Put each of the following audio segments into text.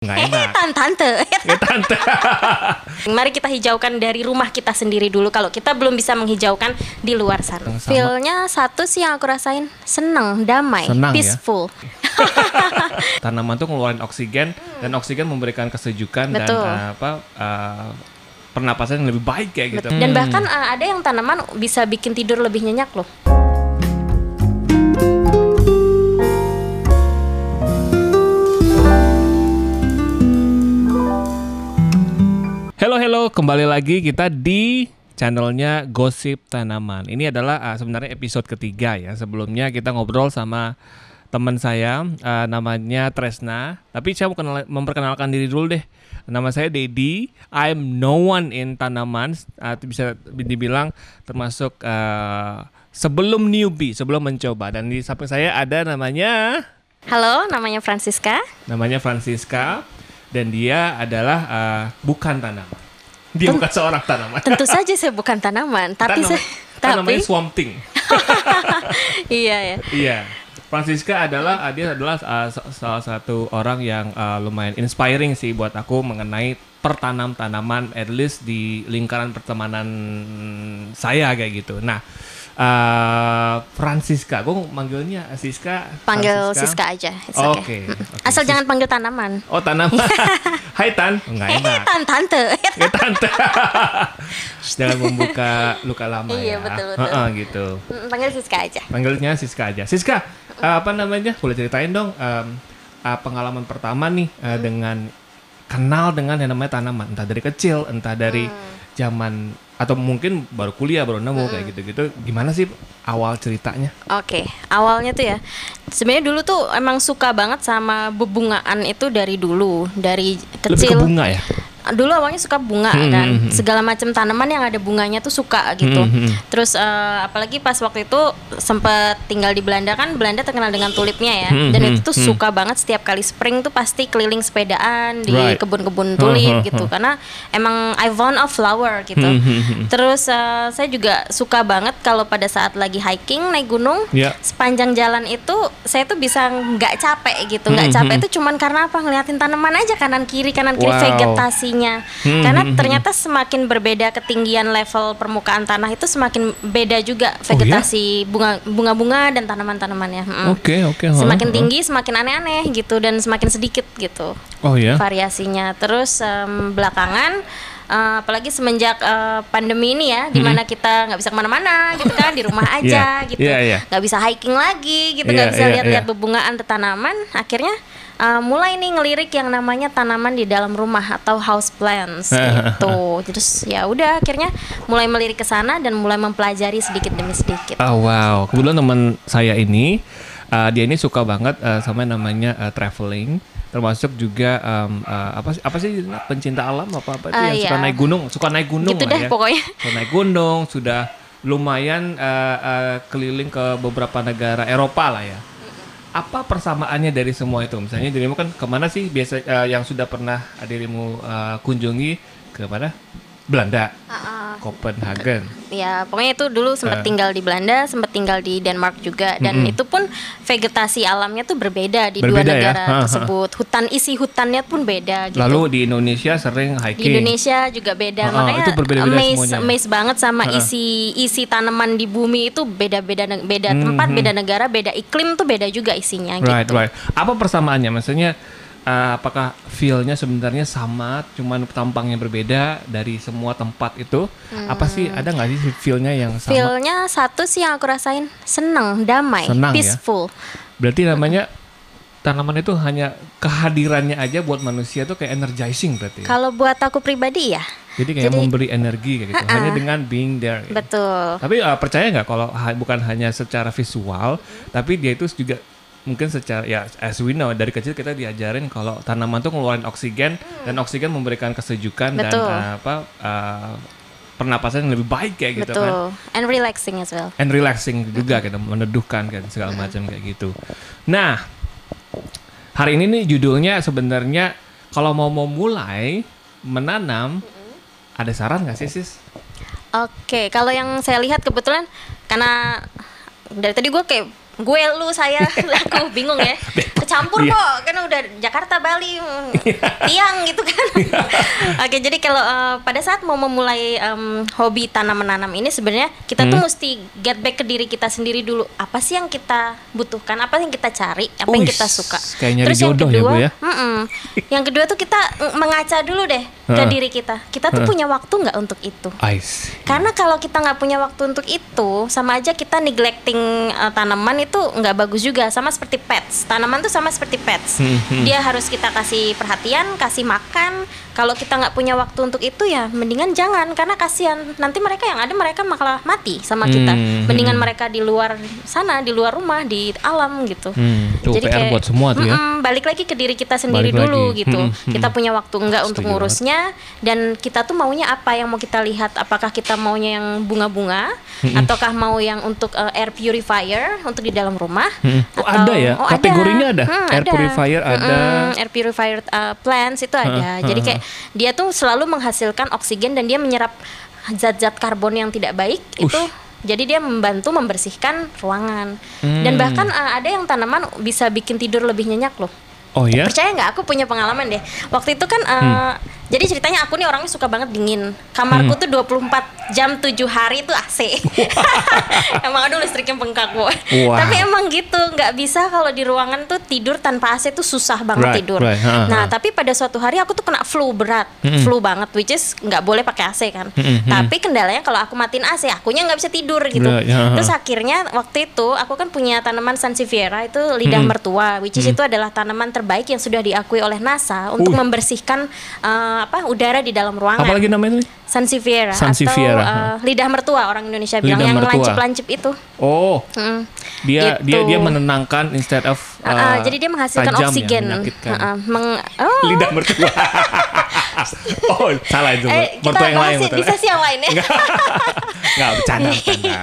nggak enak. Tan tante. Ya tante. Mari kita hijaukan dari rumah kita sendiri dulu. Kalau kita belum bisa menghijaukan di luar sana. Sama. Feelnya satu sih yang aku rasain seneng, damai, Senang ya? peaceful. Tanaman tuh ngeluarin oksigen dan oksigen memberikan kesejukan dan Betul. uh, apa uh, pernapasan yang lebih baik kayak gitu. Dan Hmm. bahkan uh, ada yang tanaman bisa bikin tidur lebih nyenyak loh. Kembali lagi kita di channelnya Gosip Tanaman. Ini adalah uh, sebenarnya episode ketiga ya. Sebelumnya kita ngobrol sama teman saya uh, namanya Tresna. Tapi saya mau kenal- memperkenalkan diri dulu deh. Nama saya Dedi. I'm no one in tanaman. Uh, bisa dibilang termasuk uh, sebelum newbie, sebelum mencoba. Dan di samping saya ada namanya Halo, namanya Francisca. namanya Francisca dan dia adalah uh, bukan tanaman. Dia bukan seorang tanaman. Tentu saja saya bukan tanaman, tapi Tanam- saya namanya tapi Swamp Thing. iya ya. Iya. Francisca adalah uh, dia adalah uh, sa- salah satu orang yang uh, lumayan inspiring sih buat aku mengenai pertanam tanaman at least di lingkaran pertemanan saya kayak gitu. Nah, uh, Francisca, gue manggilnya Siska. Panggil Francisca. Siska aja. Oke. okay. oke. Asal Sis- jangan panggil tanaman. Oh tanaman. Hai Tan. Oh, Nggak enak. Tan tante. Ya tante. Jangan membuka luka lama Iya, ya. betul, betul. Heeh, gitu. Mm, panggil Siska aja. Panggilnya Siska aja. Siska, eh, apa namanya? Boleh ceritain dong em, eh, pengalaman pertama nih eh, dengan kenal dengan yang namanya tanaman, entah dari kecil, entah dari Hmm. zaman atau mungkin baru kuliah baru nemu kayak gitu-gitu. Gimana sih awal ceritanya? Oke, awalnya tuh ya. Sebenarnya dulu tuh emang suka banget sama bebungaan itu dari dulu, dari Lebih ke kecil. bunga ya? Dulu awalnya suka bunga Hmm, kan, hmm, hmm. segala macam tanaman yang ada bunganya tuh suka gitu. Hmm, hmm. Terus eh, apalagi pas waktu itu sempet tinggal di Belanda kan, Belanda terkenal dengan tulipnya ya. Hmm, Dan hmm, itu tuh hmm. suka banget setiap kali spring tuh pasti keliling sepedaan di Right. kebun-kebun tulip hmm, gitu. hmm. Karena emang I found a flower gitu. Hmm. Terus eh, saya juga suka banget kalau pada saat lagi hiking naik gunung, Ya. sepanjang jalan itu saya tuh bisa nggak capek gitu, nggak Hmm, capek hmm. itu cuman karena apa ngeliatin tanaman aja kanan kiri kanan kiri Wow. vegetasinya. Hmm, Karena hmm, hmm. ternyata semakin berbeda ketinggian level permukaan tanah itu semakin beda juga Oh, vegetasi bunga bunga-bunga dan tanaman-tanamannya. Oke, oke. Semakin huh, huh. tinggi semakin aneh-aneh gitu dan semakin sedikit gitu Oh ya. variasinya. Terus em, belakangan eh, apalagi semenjak eh, pandemi ini ya, di mana kita nggak bisa ke mana-mana gitu kan, di rumah aja Iya, gitu, iya, iya. nggak bisa hiking lagi gitu, nggak Iya, bisa iya, lihat-lihat iya. bebungaan tanaman. Akhirnya eh, mulai nih ngelirik yang namanya tanaman di dalam rumah atau house plants gitu. Terus ya udah akhirnya mulai melirik ke sana dan mulai mempelajari sedikit demi sedikit. Oh wow, kebetulan teman saya ini uh, dia ini suka banget uh, sama yang namanya uh, traveling, termasuk juga um, uh, apa sih apa sih pencinta alam apa apa itu Ah, yang suka iya. naik gunung, suka naik gunung Gitu lah deh ya. pokoknya. Suka naik gunung, sudah lumayan uh, uh, keliling ke beberapa negara Eropa lah ya. Apa persamaannya dari semua itu? Misalnya dirimu kan ke mana sih biasa uh, yang sudah pernah dirimu uh, kunjungi ke mana? Belanda, Copenhagen. Ya, pokoknya itu dulu sempat Eh. tinggal di Belanda, sempat tinggal di Denmark juga, dan Mm-mm. itu pun vegetasi alamnya tuh berbeda di Berbeda dua ya? negara ha. tersebut. Hutan isi hutannya pun beda gitu. Lalu di Indonesia sering di hiking. Indonesia juga beda, ha, makanya itu berbeda-beda amazed, semuanya. amazed banget sama ha. isi isi tanaman di bumi itu beda-beda beda Hmm, tempat, hmm. beda negara, beda iklim tuh beda juga isinya Right, gitu. right. Apa persamaannya? Maksudnya uh, apakah feel-nya sebenarnya sama, cuman tampangnya berbeda dari semua tempat itu? Apa sih ada nggak sih feel-nya yang sama? Feelnya satu sih yang aku rasain seneng, damai, Senang ya? peaceful. Berarti namanya tanaman itu hanya kehadirannya aja buat manusia tuh kayak energizing berarti. ya? Kalau buat aku pribadi ya, Jadi kayak jadi- memberi energi kayak gitu. Hanya dengan being there. ya. betul. Tapi uh, percaya nggak kalau ha- bukan hanya secara visual, tapi dia itu juga mungkin secara ya as we know dari kecil kita diajarin kalau tanaman tuh ngeluarin oksigen dan oksigen memberikan kesejukan dan Betul. uh, apa uh, pernapasan yang lebih baik kayak gitu kan. Betul. And relaxing as well. And relaxing juga gitu, meneduhkan kan segala macam kayak gitu. Nah, hari ini nih judulnya sebenarnya kalau mau mau mulai menanam ada saran nggak sih sis? Oke, kalau yang saya lihat kebetulan karena dari tadi gue kayak gue lu saya aku bingung ya. Kecampur Iya. kok kan udah Jakarta Bali mm, tiang gitu kan. Oke jadi kalau eh, pada saat mau memulai em, hobi tanam menanam ini sebenarnya kita tuh Hmm. mesti get back ke diri kita sendiri dulu. Apa sih yang kita butuhkan? Apa yang kita cari? Apa yang Wih, kita suka? kayak nyari terus yang ya, kedua Bu, ya? mm-mm. yang kedua tuh kita mm, mengaca dulu deh ke diri kita. Kita tuh punya waktu nggak untuk itu? Ice. karena kalau kita nggak punya waktu untuk itu, sama aja kita neglecting uh, tanaman itu nggak bagus juga. Sama seperti pets, tanaman tuh sama seperti pets. Hmm, hmm. Dia harus kita kasih perhatian, kasih makan. Kalau kita nggak punya waktu untuk itu ya, mendingan jangan karena kasihan. Nanti mereka yang ada mereka malah mati sama kita. Hmm, Mendingan hmm. mereka di luar sana, di luar rumah, di alam gitu. Hmm, tuh PR buat semua tuh ya. Mm-mm, balik lagi ke diri kita sendiri Balik dulu lagi. gitu. Mm-mm, mm-mm. Kita punya waktu enggak untuk Setuju ngurusnya dan kita tuh maunya apa yang mau kita lihat? Apakah kita maunya yang bunga-bunga ataukah mau yang untuk uh, air purifier untuk di dalam rumah? Mm-mm. Oh, ada ya? Kategorinya ada? Hmm, Air purifier ada. Mm-mm, air purifier uh, plants itu ada. Jadi kayak dia tuh selalu menghasilkan oksigen dan dia menyerap zat-zat karbon yang tidak baik Ush. itu jadi dia membantu membersihkan ruangan dan Hmm. bahkan uh, ada yang tanaman bisa bikin tidur lebih nyenyak loh Oh ya? percaya nggak aku punya pengalaman deh waktu itu kan uh, Hmm. Jadi ceritanya aku nih orangnya suka banget dingin kamarku Hmm. tuh 24 jam 7 hari tuh AC emang aduh listriknya bengkak bu Wow. tapi emang gitu nggak bisa kalau di ruangan tuh tidur tanpa AC tuh susah banget Right, tidur right. Ha, nah ha. tapi pada suatu hari aku tuh kena flu berat Mm-mm. flu banget which is nggak boleh pakai AC kan Mm-mm. tapi kendalanya kalau aku matiin AC akunya nggak bisa tidur gitu Right, ha, ha. terus akhirnya waktu itu aku kan punya tanaman sansevieria itu lidah Mm-mm. mertua which is itu adalah tanaman terbaik yang sudah diakui oleh NASA untuk Uh. membersihkan apa udara di dalam ruangan. Apalagi namanya sansevieria, Sansevieria, atau eh, lidah mertua orang Indonesia bilang Lidah yang lancip-lancip itu. Oh, Mm. Dia dia Gitu. dia menenangkan instead of ah, uh, jadi dia menghasilkan tajam ya, oksigen menyakitkan. Ah, ah, meng- oh. Lidah mertua. oh, salah itu. eh, mertua yang lain betul. bisa sih yang lain ya Enggak, bercanda, bercanda.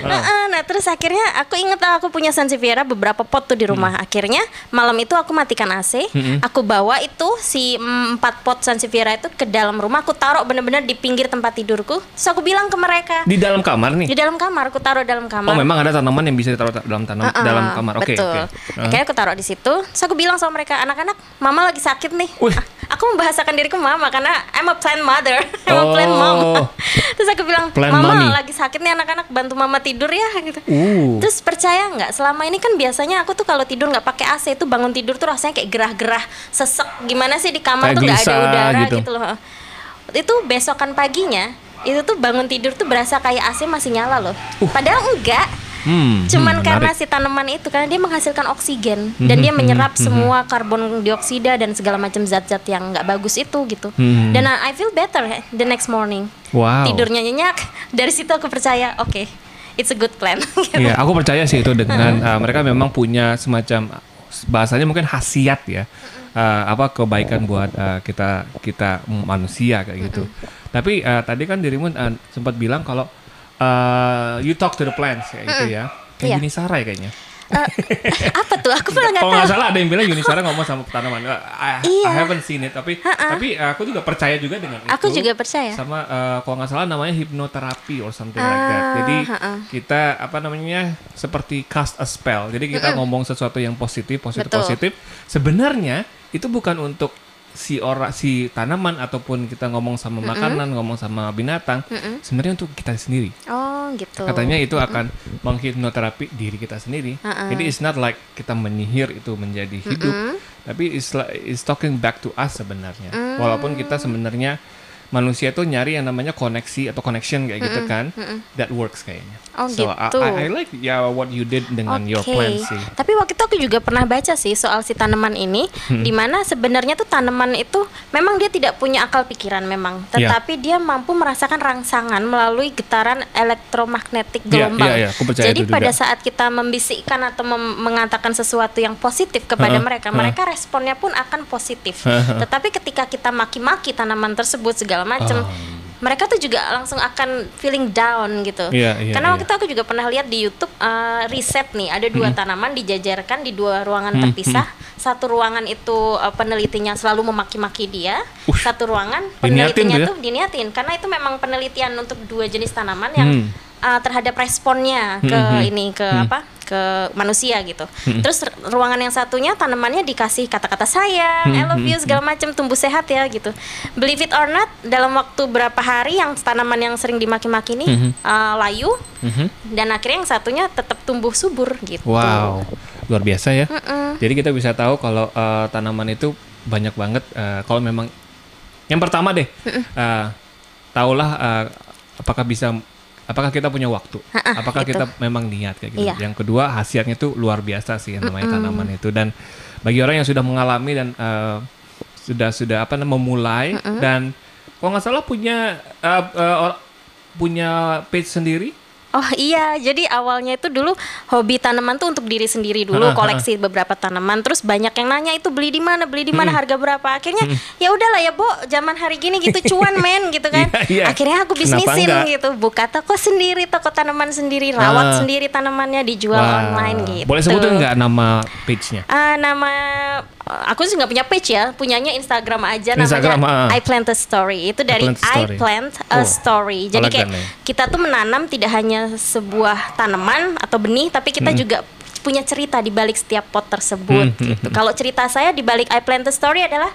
Nah, ah, nah, terus akhirnya aku inget aku punya Sansevieria beberapa pot tuh di rumah. Akhirnya malam itu aku matikan AC, Mm-mm. aku bawa itu si empat pot Sansevieria itu ke dalam rumah. Aku taruh bener-bener di pinggir tempat tidurku. Terus aku bilang ke mereka Di dalam kamar nih. di dalam kamar. Aku taruh dalam kamar. Oh, memang ada tanaman yang bisa ditaruh ta- dalam tanam Ah, ah, dalam kamar. Oke, betul. oke. Ah. Akhirnya aku taruh di situ. Terus aku bilang sama mereka, anak-anak, mama lagi sakit nih. Wih. Ah, Aku membahasakan diriku mama karena I'm a plant mother, I'm a plant Oh. mom. Terus aku bilang, Plant mama mommy. lagi sakit nih anak-anak, bantu mama tidur ya gitu. Uh. Terus percaya nggak? Selama ini kan biasanya aku tuh kalau tidur nggak pakai AC itu bangun tidur tuh rasanya kayak gerah-gerah, sesek gimana sih di kamar Kayak tuh nggak ada udara gitu. gitu. loh. Itu besokan paginya itu tuh bangun tidur tuh berasa kayak AC masih nyala loh. Padahal enggak. Hmm, Cuman hmm, karena menarik. si tanaman itu karena dia menghasilkan oksigen dan dia Mhm, menyerap mhm, semua karbon dioksida dan segala macam zat-zat yang nggak bagus itu gitu. Mhm. Dan uh, I feel better eh, the next morning. Wow. Tidurnya nyenyak. Dari situ aku percaya, oke, it's a good plan. Gitu. Iya, aku percaya sih itu dengan uh, mereka memang punya semacam bahasanya mungkin khasiat ya. Uh, apa kebaikan buat uh, kita kita manusia kayak gitu. Tapi uh, tadi kan dirimu uh, sempat bilang kalau uh, you talk to the plants kayak gitu ya. Kayak Iya. Yuni Sarai kayaknya. Eh, apa tuh? Aku malah nggak Kalau tahu. nggak salah ada yang bilang Yuni Sarai ngomong sama tanaman. Uh, I, I Iya. haven't seen it tapi tapi uh, aku juga percaya juga dengan itu. Aku juga percaya. Sama uh, kalau nggak salah namanya hipnoterapi or something like that. Ah, Jadi ha-ha. kita apa namanya seperti cast a spell. Jadi kita ngomong sesuatu yang positif, positif, Betul. positif. Sebenarnya itu bukan untuk si orang si tanaman ataupun kita ngomong sama makanan, ngomong sama binatang. Sebenarnya untuk kita sendiri. Oh gitu. Katanya itu akan menghipnoterapi diri kita sendiri. Ha-ha. Jadi it's not like kita menyihir itu menjadi hidup, tapi it's, like, it's talking back to us sebenarnya. Mm. Walaupun kita sebenarnya manusia tuh nyari yang namanya koneksi atau connection kayak gitu kan, that works kayaknya. Oh, so I- gitu. I, I like ya what you did dengan your Oke. plan sih. Tapi waktu itu aku juga pernah baca sih soal si tanaman ini, Hmm. di mana sebenarnya tuh tanaman itu memang dia tidak punya akal pikiran memang, Iya. tetapi dia mampu merasakan rangsangan melalui getaran elektromagnetik Iya, gelombang. iya, iya, aku percaya Jadi itu juga. pada saat kita membisikkan atau mem- mengatakan sesuatu yang positif kepada Heeh, mereka, heeh. mereka responnya pun akan positif. Heeh. Tetapi ketika kita maki-maki tanaman tersebut segala macam, Oh. mereka tuh juga langsung akan feeling down gitu. Iya, iya, Karena waktu itu aku juga pernah lihat di YouTube uh, riset nih ada dua tanaman dijajarkan di dua ruangan Hmm, terpisah. Satu ruangan itu uh, penelitinya selalu memaki-maki dia, Ush. satu ruangan Diniatin penelitinya tuh ya? diniatin karena itu memang penelitian untuk dua jenis tanaman yang Hmm. uh, terhadap responnya ke Hmm, hmm. ini ke Hmm. apa ke manusia gitu. Terus r- ruangan yang satunya tanamannya dikasih kata-kata sayang, I love you segala macam tumbuh sehat ya gitu. Believe it or not, dalam waktu berapa hari yang tanaman yang sering dimaki-maki ini uh, layu Mhm. dan akhirnya yang satunya tetap tumbuh subur gitu. Wow, luar biasa ya. Mm-mm. Jadi kita bisa tahu kalau eh, tanaman itu banyak banget. eh, kalau memang yang pertama deh, eh, tahulah eh, apakah bisa, apakah kita punya waktu, apakah itu. kita memang niat kayak gitu. Iya. Yang kedua hasilnya itu luar biasa sih yang namanya tanaman itu. Dan bagi orang yang sudah mengalami dan eh, sudah sudah apa namanya memulai dan kalau nggak salah punya eh, or- punya page sendiri. Oh iya, jadi awalnya itu dulu hobi tanaman tuh untuk diri sendiri dulu, ha. koleksi beberapa tanaman. Terus banyak yang nanya itu beli di mana, beli di mana, harga berapa. Akhirnya ya udahlah ya, Bu, zaman hari gini gitu cuan men gitu kan. Iya, iya. Akhirnya aku bisnisin gitu, buka toko sendiri, toko tanaman sendiri, rawat Ah. sendiri tanamannya dijual Wah. online gitu. Boleh sebutin nggak nama page-nya? Ah, nama aku sih nggak punya page ya, punyanya Instagram aja Instagram, namanya ah. I Plant a Story. Itu dari I Plant a Story. I Plant a Oh, Story. Jadi kayak ya. kita tuh menanam tidak hanya sebuah tanaman atau benih, tapi kita juga punya cerita di balik setiap pot tersebut Hmm, gitu. Kalau cerita saya di balik I Plant a Story adalah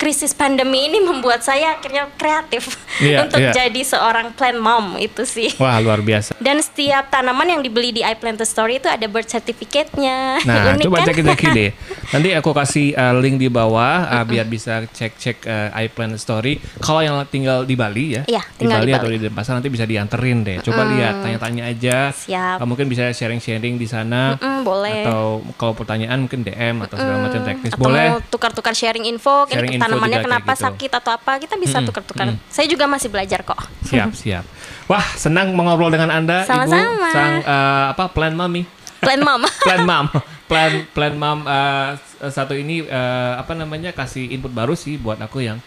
krisis pandemi ini membuat saya akhirnya kreatif Iya, untuk iya. jadi seorang plant mom itu sih. Wah luar biasa. Dan setiap tanaman yang dibeli di I Plant a Story itu ada birth certificate-nya. Nah, Unik coba kan? cek-cek deh. Nanti aku kasih uh, link di bawah uh, biar bisa cek-cek uh, iPlan Story. Kalau yang tinggal di Bali ya, Iya, di Bali di atau Bali. di Denpasar nanti bisa dianterin deh. Coba lihat, tanya-tanya aja. Siap. Uh, mungkin bisa sharing-sharing di sana. Mm, boleh. Atau kalau pertanyaan mungkin DM atau segala macam teknis atau boleh. tukar-tukar sharing info, Sharing info tanamannya kenapa gitu. sakit atau apa, kita bisa tukar-tukar. Saya juga masih belajar kok. Siap, siap. Wah, senang mengobrol dengan Anda, Ibu Sama-sama. sang uh, apa plan mami. Plan mom. plan mam plan plan mam uh, satu ini uh, apa namanya kasih input baru sih buat aku yang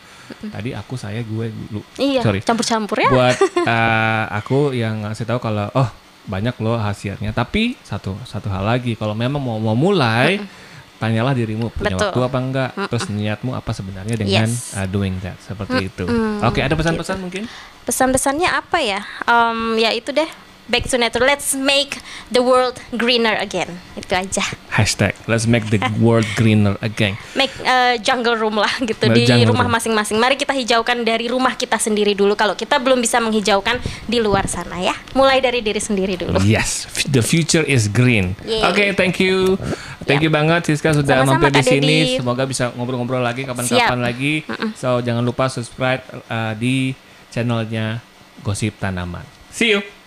tadi aku saya gue lu iya, sorry campur-campur ya. buat uh, aku yang ngasih tahu kalau oh banyak loh hasilnya tapi satu satu hal lagi kalau memang mau mau mulai tanyalah dirimu punya Betul. waktu apa enggak terus niatmu apa sebenarnya dengan Yes. uh, doing that seperti itu oke ada pesan-pesan mungkin Pesan-pesannya apa ya? Em, ya itu deh. Back to nature. Let's make the world greener again. Itu aja. hashtag let's make the world greener again Make eh, jungle room lah gitu Make di rumah masing-masing. Mari kita hijaukan dari rumah kita sendiri dulu. Kalau kita belum bisa menghijaukan di luar sana ya. Mulai dari diri sendiri dulu. Yes, the future is green. Oke, thank you, thank you banget Siska sudah Sama-sama, mampir di sini. Semoga bisa ngobrol-ngobrol lagi kapan-kapan lagi. So jangan lupa subscribe uh, di channelnya Gosip Tanaman. See you.